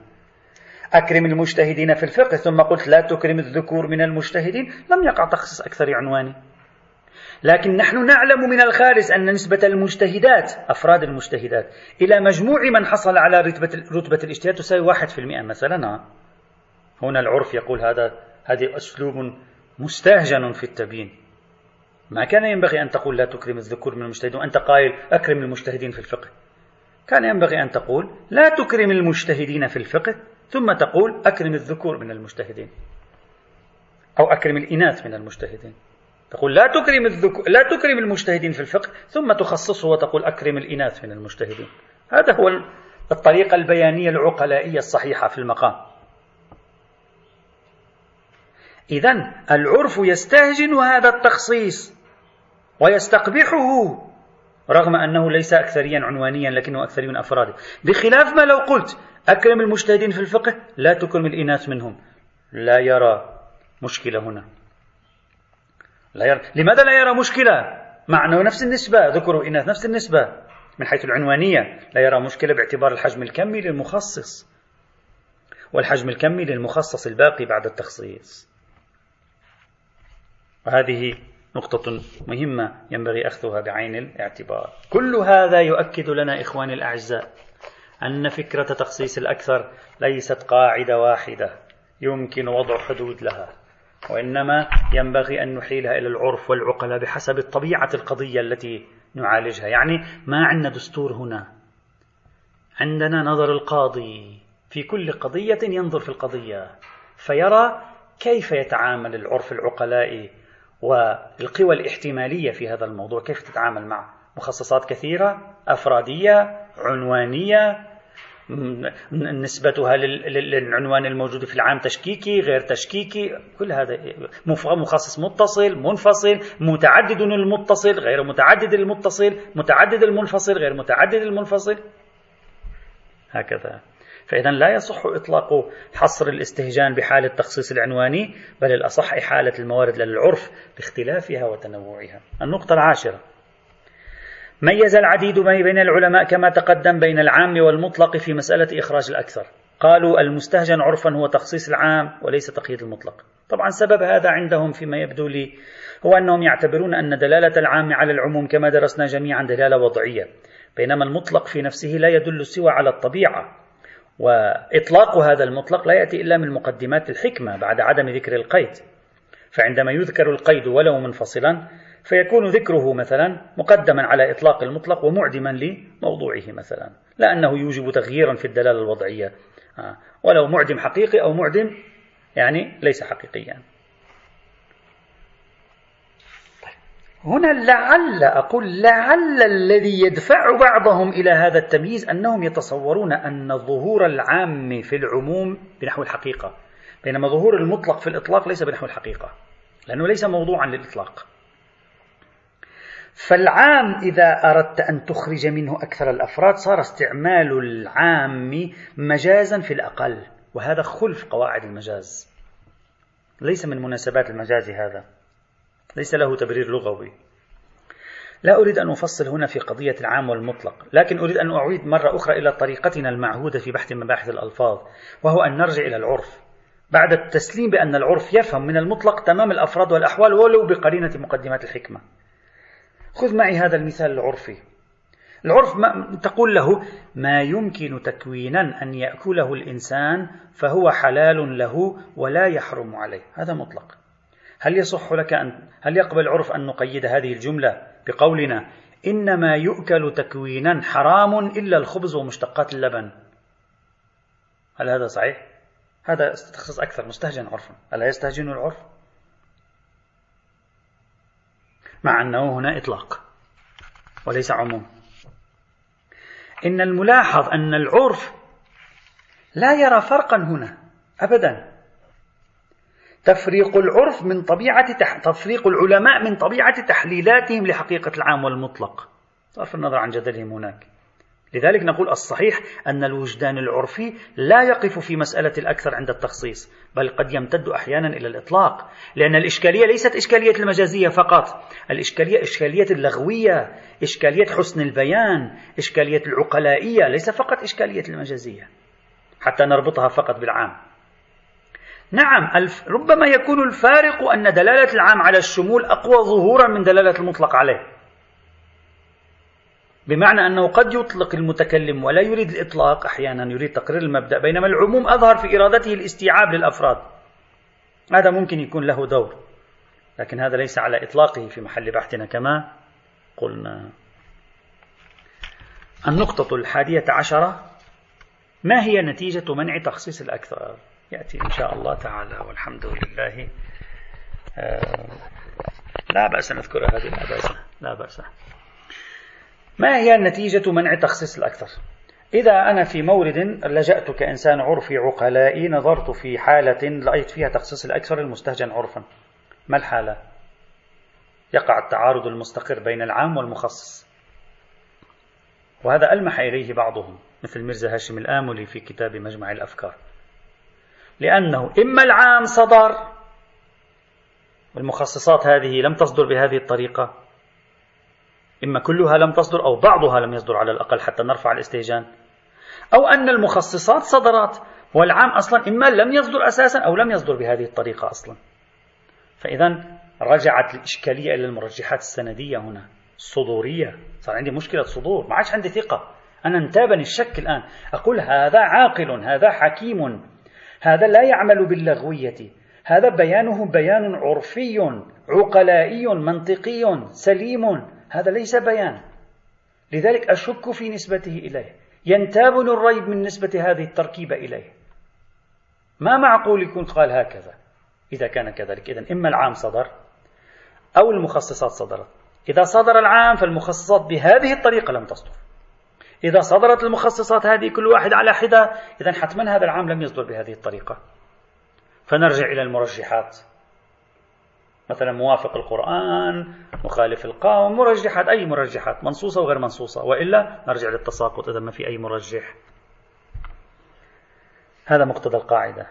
أكرم المجتهدين في الفقه ثم قلت لا تكرم الذكور من المجتهدين. لم يقع تخصيص أكثر عنواني. لكن نحن نعلم من الخارج أن نسبة المجتهدات أفراد المجتهدات إلى مجموع من حصل على رتبة رتبة الاجتهاد تساوي واحد في المئة مثلا. هنا العرف يقول هذا هذه أسلوب مستهجن في التبيين. ما كان ينبغي أن تقول لا تكرم الذكور من المجتهدين وأنت قائل أكرم المجتهدين في الفقه. كان ينبغي أن تقول لا تكرم المجتهدين في الفقه. ثم تقول أكرم الذكور من المجتهدين أو أكرم الإناث من المجتهدين. تقول لا تكرم الذكور لا تكرم المجتهدين في الفقه ثم تخصصه وتقول أكرم الإناث من المجتهدين. هذا هو الطريقة البيانية العقلائية الصحيحة في المقام. إذا العرف يستهجن هذا التخصيص ويستقبحه رغم أنه ليس أكثريا عنوانيا لكنه أكثري أفرادي بخلاف ما لو قلت أكرم المجتهدين في الفقه لا تكرم الإناث منهم. لا يرى مشكلة هنا. لا يرى. لماذا لا يرى مشكلة؟ مع أنه نفس النسبة. ذكر وإناث نفس النسبة. من حيث العنوانية لا يرى مشكلة باعتبار الحجم الكمي للمخصص. والحجم الكمي للمخصص الباقي بعد التخصيص. وهذه نقطة مهمة ينبغي أخذها بعين الاعتبار. كل هذا يؤكد لنا إخواني الأعزاء أن فكرة تخصيص الأكثر ليست قاعدة واحدة يمكن وضع حدود لها وإنما ينبغي أن نحيلها إلى العرف والعقلاء بحسب طبيعة القضية التي نعالجها. يعني ما عندنا دستور هنا. عندنا نظر القاضي في كل قضية ينظر في القضية فيرى كيف يتعامل العرف العقلائي والقوى الاحتمالية في هذا الموضوع كيف تتعامل مع مخصصات كثيرة أفرادية عنوانية نسبتها للعنوان الموجود في العام تشكيكي غير تشكيكي كل هذا مخصص متصل منفصل متعدد المتصل غير متعدد المتصل متعدد المنفصل غير متعدد المنفصل. هكذا. فإذا لا يصح إطلاق حصر الاستهجان بحالة التخصيص العنواني بل الأصح إحالة الموارد للعرف باختلافها وتنوعها. النقطة العاشرة. ميز العديد بين العلماء كما تقدم بين العام والمطلق في مسألة إخراج الأكثر. قالوا المستهجن عرفا هو تخصيص العام وليس تقييد المطلق. طبعا سبب هذا عندهم فيما يبدو لي هو أنهم يعتبرون أن دلالة العام على العموم كما درسنا جميعا دلالة وضعية بينما المطلق في نفسه لا يدل سوى على الطبيعة. وإطلاق هذا المطلق لا يأتي إلا من مقدمات الحكمة بعد عدم ذكر القيد. فعندما يذكر القيد ولو منفصلا فيكون ذكره مثلا مقدما على إطلاق المطلق ومعدما لموضوعه مثلا. لا أنه يوجب تغييرا في الدلالة الوضعية. آه، ولو معدم حقيقي أو معدم يعني ليس حقيقيا. هنا لعل أقول لعل الذي يدفع بعضهم إلى هذا التمييز أنهم يتصورون أن ظهور العام في العموم بنحو الحقيقة بينما ظهور المطلق في الإطلاق ليس بنحو الحقيقة لأنه ليس موضوعا للإطلاق. فالعام إذا أردت أن تخرج منه أكثر الأفراد صار استعمال العام مجازا في الأقل وهذا خلف قواعد المجاز ليس من مناسبات المجاز هذا. ليس له تبرير لغوي. لا أريد أن أفصل هنا في قضية العام والمطلق لكن أريد أن أعيد مرة أخرى إلى طريقتنا المعهودة في بحث مباحث الألفاظ وهو أن نرجع إلى العرف. بعد التسليم بأن العرف يفهم من المطلق تمام الأفراد والأحوال ولو بقرينة مقدمات الحكمة. خذ معي هذا المثال العرفي. العرف ما تقول له ما يمكن تكوينا أن يأكله الإنسان فهو حلال له ولا يحرم عليه. هذا مطلق. هل يصح لك أن هل يقبل العرف أن نقيد هذه الجملة بقولنا إنما يؤكل تكوينا حرام إلا الخبز ومشتقات اللبن هل هذا صحيح؟ هذا تخصص أكثر مستهجن عرفا ألا يستهجن العرف؟ مع أنه هنا إطلاق وليس عموم إن الملاحظ أن العرف لا يرى فرقا هنا أبدا تفريق العرف من طبيعة تح... تفريق العلماء من طبيعة تحليلاتهم لحقيقة العام والمطلق. صرف النظر عن جدلهم هناك. لذلك نقول الصحيح أن الوجدان العرفي لا يقف في مسألة الأكثر عند التخصيص بل قد يمتد أحيانا إلى الإطلاق. لأن الإشكالية ليست إشكالية المجازية فقط. الإشكالية إشكالية اللغوية إشكالية حسن البيان إشكالية العقلائية ليس فقط إشكالية المجازية. حتى نربطها فقط بالعام. نعم ربما يكون الفارق أن دلالة العام على الشمول أقوى ظهورا من دلالة المطلق عليه. بمعنى أنه قد يطلق المتكلم ولا يريد الإطلاق أحيانا يريد تقرير المبدأ بينما العموم أظهر في إرادته الاستيعاب للأفراد. هذا ممكن يكون له دور لكن هذا ليس على إطلاقه في محل بحثنا كما قلنا. النقطة الحادية عشرة ما هي نتيجة منع تخصيص الأكثر؟ يأتي إن شاء الله تعالى والحمد لله. آه لا بأس نذكر هذه لا بأس لا بأس. ما هي نتيجة منع تخصيص الأكثر؟ إذا أنا في مورد لجأت كإنسان عرفي عقلائي نظرت في حالة رأيت فيها تخصيص الأكثر المستهجن عرفا. ما الحالة؟ يقع التعارض المستقر بين العام والمخصص. وهذا ألمح إليه بعضهم مثل ميرزا هاشم الآملي في كتاب مجمع الأفكار. لأنه إما العام صدر والمخصصات هذه لم تصدر بهذه الطريقة إما كلها لم تصدر أو بعضها لم يصدر على الأقل حتى نرفع الاستهجان أو أن المخصصات صدرت والعام أصلا إما لم يصدر أساسا أو لم يصدر بهذه الطريقة أصلا. فإذا رجعت الإشكالية إلى المرجحات السندية هنا الصدورية صار عندي مشكلة صدور ما عادش عندي ثقة. أنا انتابني الشك الآن. أقول هذا عاقل هذا حكيم. هذا لا يعمل باللغوية. هذا بيانه بيان عرفي عقلائي منطقي سليم. هذا ليس بيان. لذلك أشك في نسبته إليه. ينتابني الريب من نسبة هذه التركيبة إليه. ما معقول يكون قال هكذا؟ إذا كان كذلك. إذا إما العام صدر أو المخصصات صدرت. إذا صدر العام فالمخصصات بهذه الطريقة لم تصدر. إذا صدرت المخصصات هذه كل واحد على حدة إذا حتما هذا العام لم يصدر بهذه الطريقة. فنرجع إلى المرجحات. مثلا موافق القرآن مخالف القوم مرجحات أي مرجحات منصوصة وغير منصوصة وإلا نرجع للتساقط إذا ما في أي مرجح. هذا مقتضى القاعدة.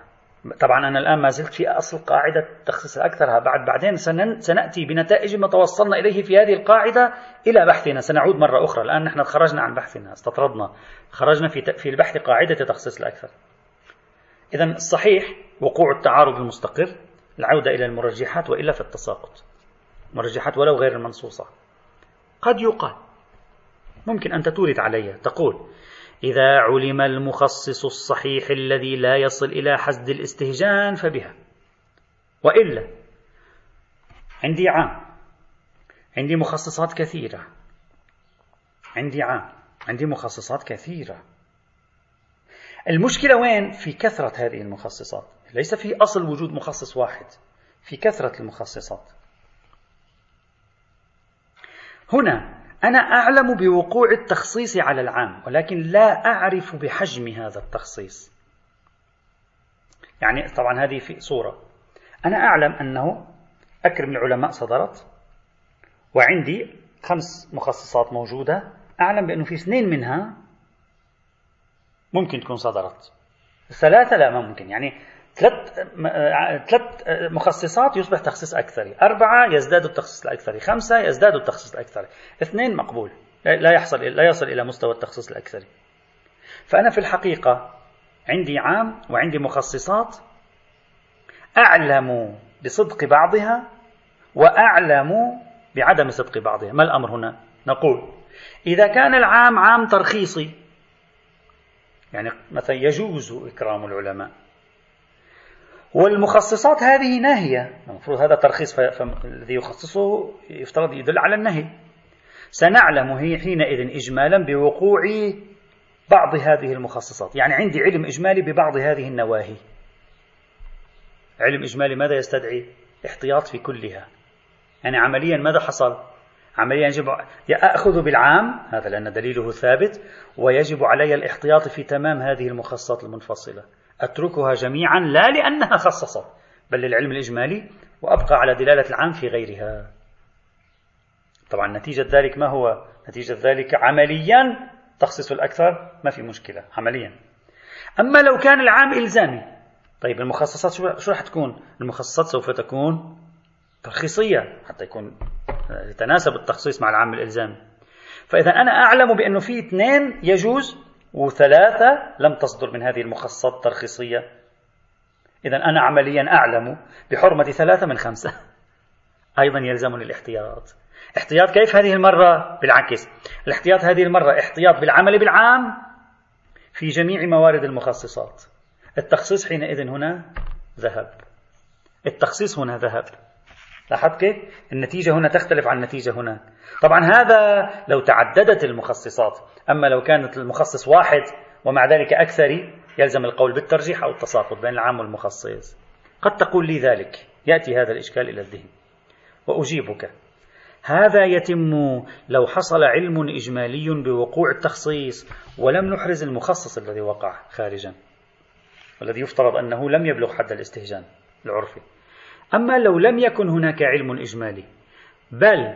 طبعا أنا الآن ما زلت في أصل قاعدة تخصيص الأكثر بعد بعدين سنأتي بنتائج ما توصلنا إليه في هذه القاعدة إلى بحثنا. سنعود مرة أخرى. الآن نحن خرجنا عن بحثنا استطردنا. خرجنا في في البحث قاعدة تخصيص الأكثر. إذا الصحيح وقوع التعارض المستقر العودة إلى المرجحات وإلا في التساقط. مرجحات ولو غير المنصوصة. قد يقال ممكن أن تورد علي تقول إذا علم المخصص الصحيح الذي لا يصل إلى حسد الاستهجان فبها. وإلا عندي عام عندي مخصصات كثيرة. عندي عام عندي مخصصات كثيرة. المشكلة وين؟ في كثرة هذه المخصصات. ليس في أصل وجود مخصص واحد في كثرة المخصصات. هنا أنا أعلم بوقوع التخصيص على العام ولكن لا أعرف بحجم هذا التخصيص. يعني طبعا هذه في صورة. أنا أعلم أنه أكرم العلماء صدرت وعندي خمس مخصصات موجودة. أعلم بأنه في اثنين منها ممكن تكون صدرت. ثلاثة لا ما ممكن. يعني ثلاث ثلاث مخصصات يصبح تخصيص أكثري. أربعة يزداد التخصيص الأكثري. خمسة يزداد التخصيص الأكثري. اثنين مقبول. لا يحصل لا يصل إلى مستوى التخصيص الأكثري. فأنا في الحقيقة عندي عام وعندي مخصصات أعلم بصدق بعضها وأعلم بعدم صدق بعضها. ما الأمر هنا؟ نقول إذا كان العام عام ترخيصي يعني مثلا يجوز إكرام العلماء والمخصصات هذه ناهية. المفروض هذا ترخيص فالذي يخصصه يفترض يدل على النهي. سنعلم هي حينئذ إجمالا بوقوع بعض هذه المخصصات. يعني عندي علم إجمالي ببعض هذه النواهي. علم إجمالي ماذا يستدعي؟ احتياط في كلها. يعني عمليا ماذا حصل؟ عمليا يجب أخذ بالعام هذا لأن دليله ثابت ويجب علي الاحتياط في تمام هذه المخصصات المنفصلة. أتركها جميعا لا لأنها خصصت بل للعلم الإجمالي وأبقى على دلالة العام في غيرها. طبعا نتيجة ذلك ما هو؟ نتيجة ذلك عمليا تخصيص الأكثر ما في مشكلة عمليا. أما لو كان العام إلزامي طيب المخصصات شو راح تكون؟ المخصصات سوف تكون ترخيصية حتى يكون يتناسب التخصيص مع العام الإلزامي. فإذا أنا أعلم بأنه في اثنين يجوز وثلاثة لم تصدر من هذه المخصصات الترخيصية. إذا أنا عمليا أعلم بحرمة ثلاثة من خمسة. أيضا يلزمني الاحتياط احتياط كيف هذه المرة؟ بالعكس. الاحتياط هذه المرة احتياط بالعمل بالعام في جميع موارد المخصصات. التخصيص حينئذ هنا ذهب. التخصيص هنا ذهب. لاحظت كيف؟ النتيجة هنا تختلف عن النتيجة هنا. طبعا هذا لو تعددت المخصصات أما لو كانت المخصص واحد ومع ذلك أكثر يلزم القول بالترجيح أو التساقط بين العام والمخصص. قد تقول لي ذلك. يأتي هذا الإشكال إلى الذهن. وأجيبك. هذا يتم لو حصل علم إجمالي بوقوع التخصيص ولم نحرز المخصص الذي وقع خارجا. والذي يفترض أنه لم يبلغ حد الاستهجان العرفي. أما لو لم يكن هناك علم إجمالي. بل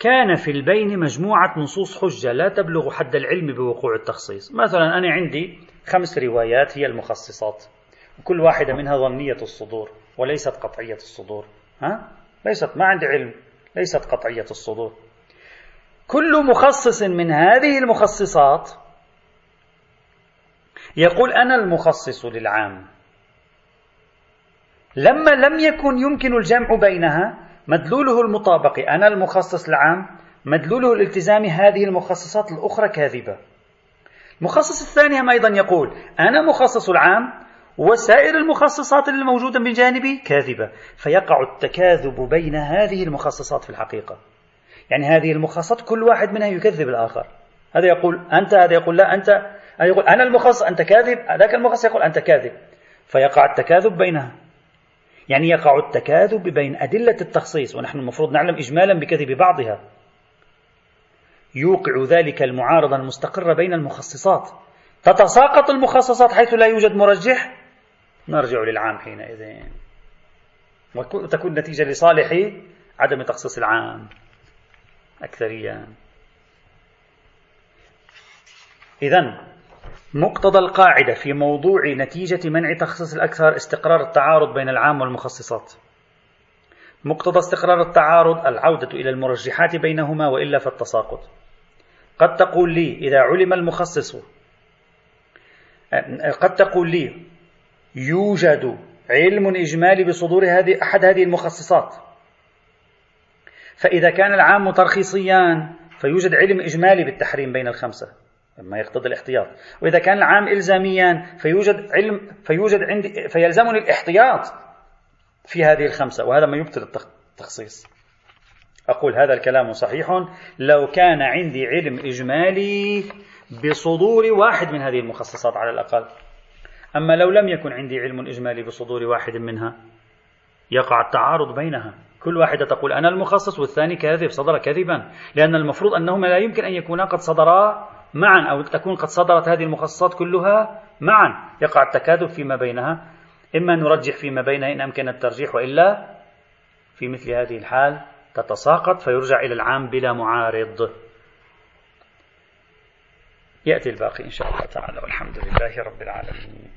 كان في البين مجموعة نصوص حجة لا تبلغ حد العلم بوقوع التخصيص. مثلا أنا عندي خمس روايات هي المخصصات. كل واحدة منها ظنية الصدور وليست قطعية الصدور. ها؟ ليست ما عندي علم ليست قطعية الصدور. كل مخصص من هذه المخصصات يقول أنا المخصص للعام. لما لم يكن يمكن الجمع بينها مدلوله المطابق أنا المخصص العام مدلوله الالتزام هذه المخصصات الأخرى كاذبة. المخصص الثاني أيضا يقول أنا مخصص العام وسائر المخصصات الموجودة من جانبي كاذبة. فيقع التكاذب بين هذه المخصصات في الحقيقة. يعني هذه المخصصات كل واحد منها يكذب الآخر. هذا يقول أنت هذا يقول لا أنت هذا يقول أنا المخصص أنت كاذب ذاك المخصص يقول أنت كاذب. فيقع التكاذب بينها. يعني يقع التكاذب بين أدلة التخصيص ونحن المفروض نعلم إجمالا بكذب بعضها. يوقع ذلك المعارضة المستقرة بين المخصصات. تتساقط المخصصات حيث لا يوجد مرجح؟ نرجع للعام حينئذ. وتكون النتيجة لصالح عدم تخصيص العام أكثريا. إذا مقتضى القاعدة في موضوع نتيجة منع تخصيص الأكثر استقرار التعارض بين العام والمخصصات. مقتضى استقرار التعارض العودة إلى المرجحات بينهما وإلا فالتساقط قد تقول لي إذا علم المخصص قد تقول لي يوجد علم إجمالي بصدور هذه أحد هذه المخصصات. فإذا كان العام ترخيصيا فيوجد علم إجمالي بالتحريم بين الخمسة. ما يقتضي الاحتياط. وإذا كان العام إلزاميا فيوجد علم فيوجد عندي فيلزمني الاحتياط في هذه الخمسة. وهذا ما يبطل التخصيص. أقول هذا الكلام صحيح. لو كان عندي علم إجمالي بصدور واحد من هذه المخصصات على الأقل. أما لو لم يكن عندي علم إجمالي بصدور واحد منها يقع التعارض بينها. كل واحدة تقول أنا المخصص والثاني كاذب صدر كذبا لأن المفروض أنهما لا يمكن أن يكونا قد صدرا معا أو تكون قد صدرت هذه المخصصات كلها معا. يقع التكاذب فيما بينها. إما نرجح فيما بينها إن أمكن الترجيح وإلا في مثل هذه الحال تتساقط فيرجع إلى العام بلا معارض. يأتي الباقي إن شاء الله تعالى والحمد لله رب العالمين.